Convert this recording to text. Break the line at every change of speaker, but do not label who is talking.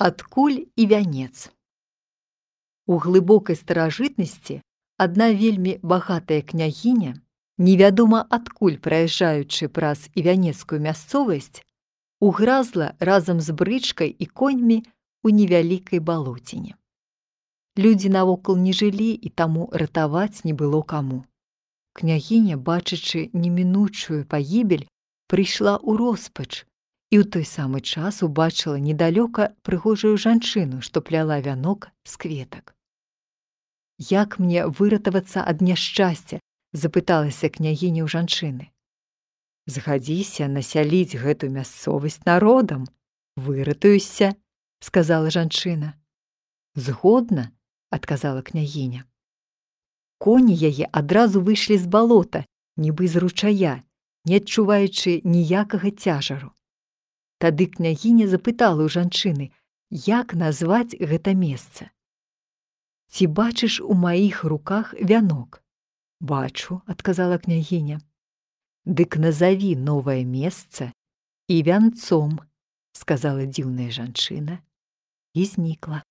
Адкуль і вянец. У глыбокай старажытнасці адна вельмі багатая княгіня, невядома адкуль праязджаючы праз івянецкую мясцовасць, угразла разам з брычкай і коньмі у невялікай балоціне. Людзі навокал не жылі і таму ратаваць не было каму. Княгіня, бачачы немінучую пагібель, прыйшла ў роспач і ў той самы час убачыла недалёка прыгожую жанчыну, што пляла вянок з кветак. Як мне выратавацца ад няшчасця, запыталася княгіня ў жанчыны. Згадзіся насяліць гэту мясцовасць народам, выратуюся, сказала жанчына. Згодна, адказала княгіня. Коні яе адразу выйшлі з балота, нібы з ручая, не адчуваючы ніякага цяжару. Тады княгіня запытала ў жанчыны, як назваць гэта месца. Ці бачыш у маіх руках вянок? Бачу, адказала княгіня. Дык назаві новае месца і вянцом, сказала дзіўная жанчына і знікла.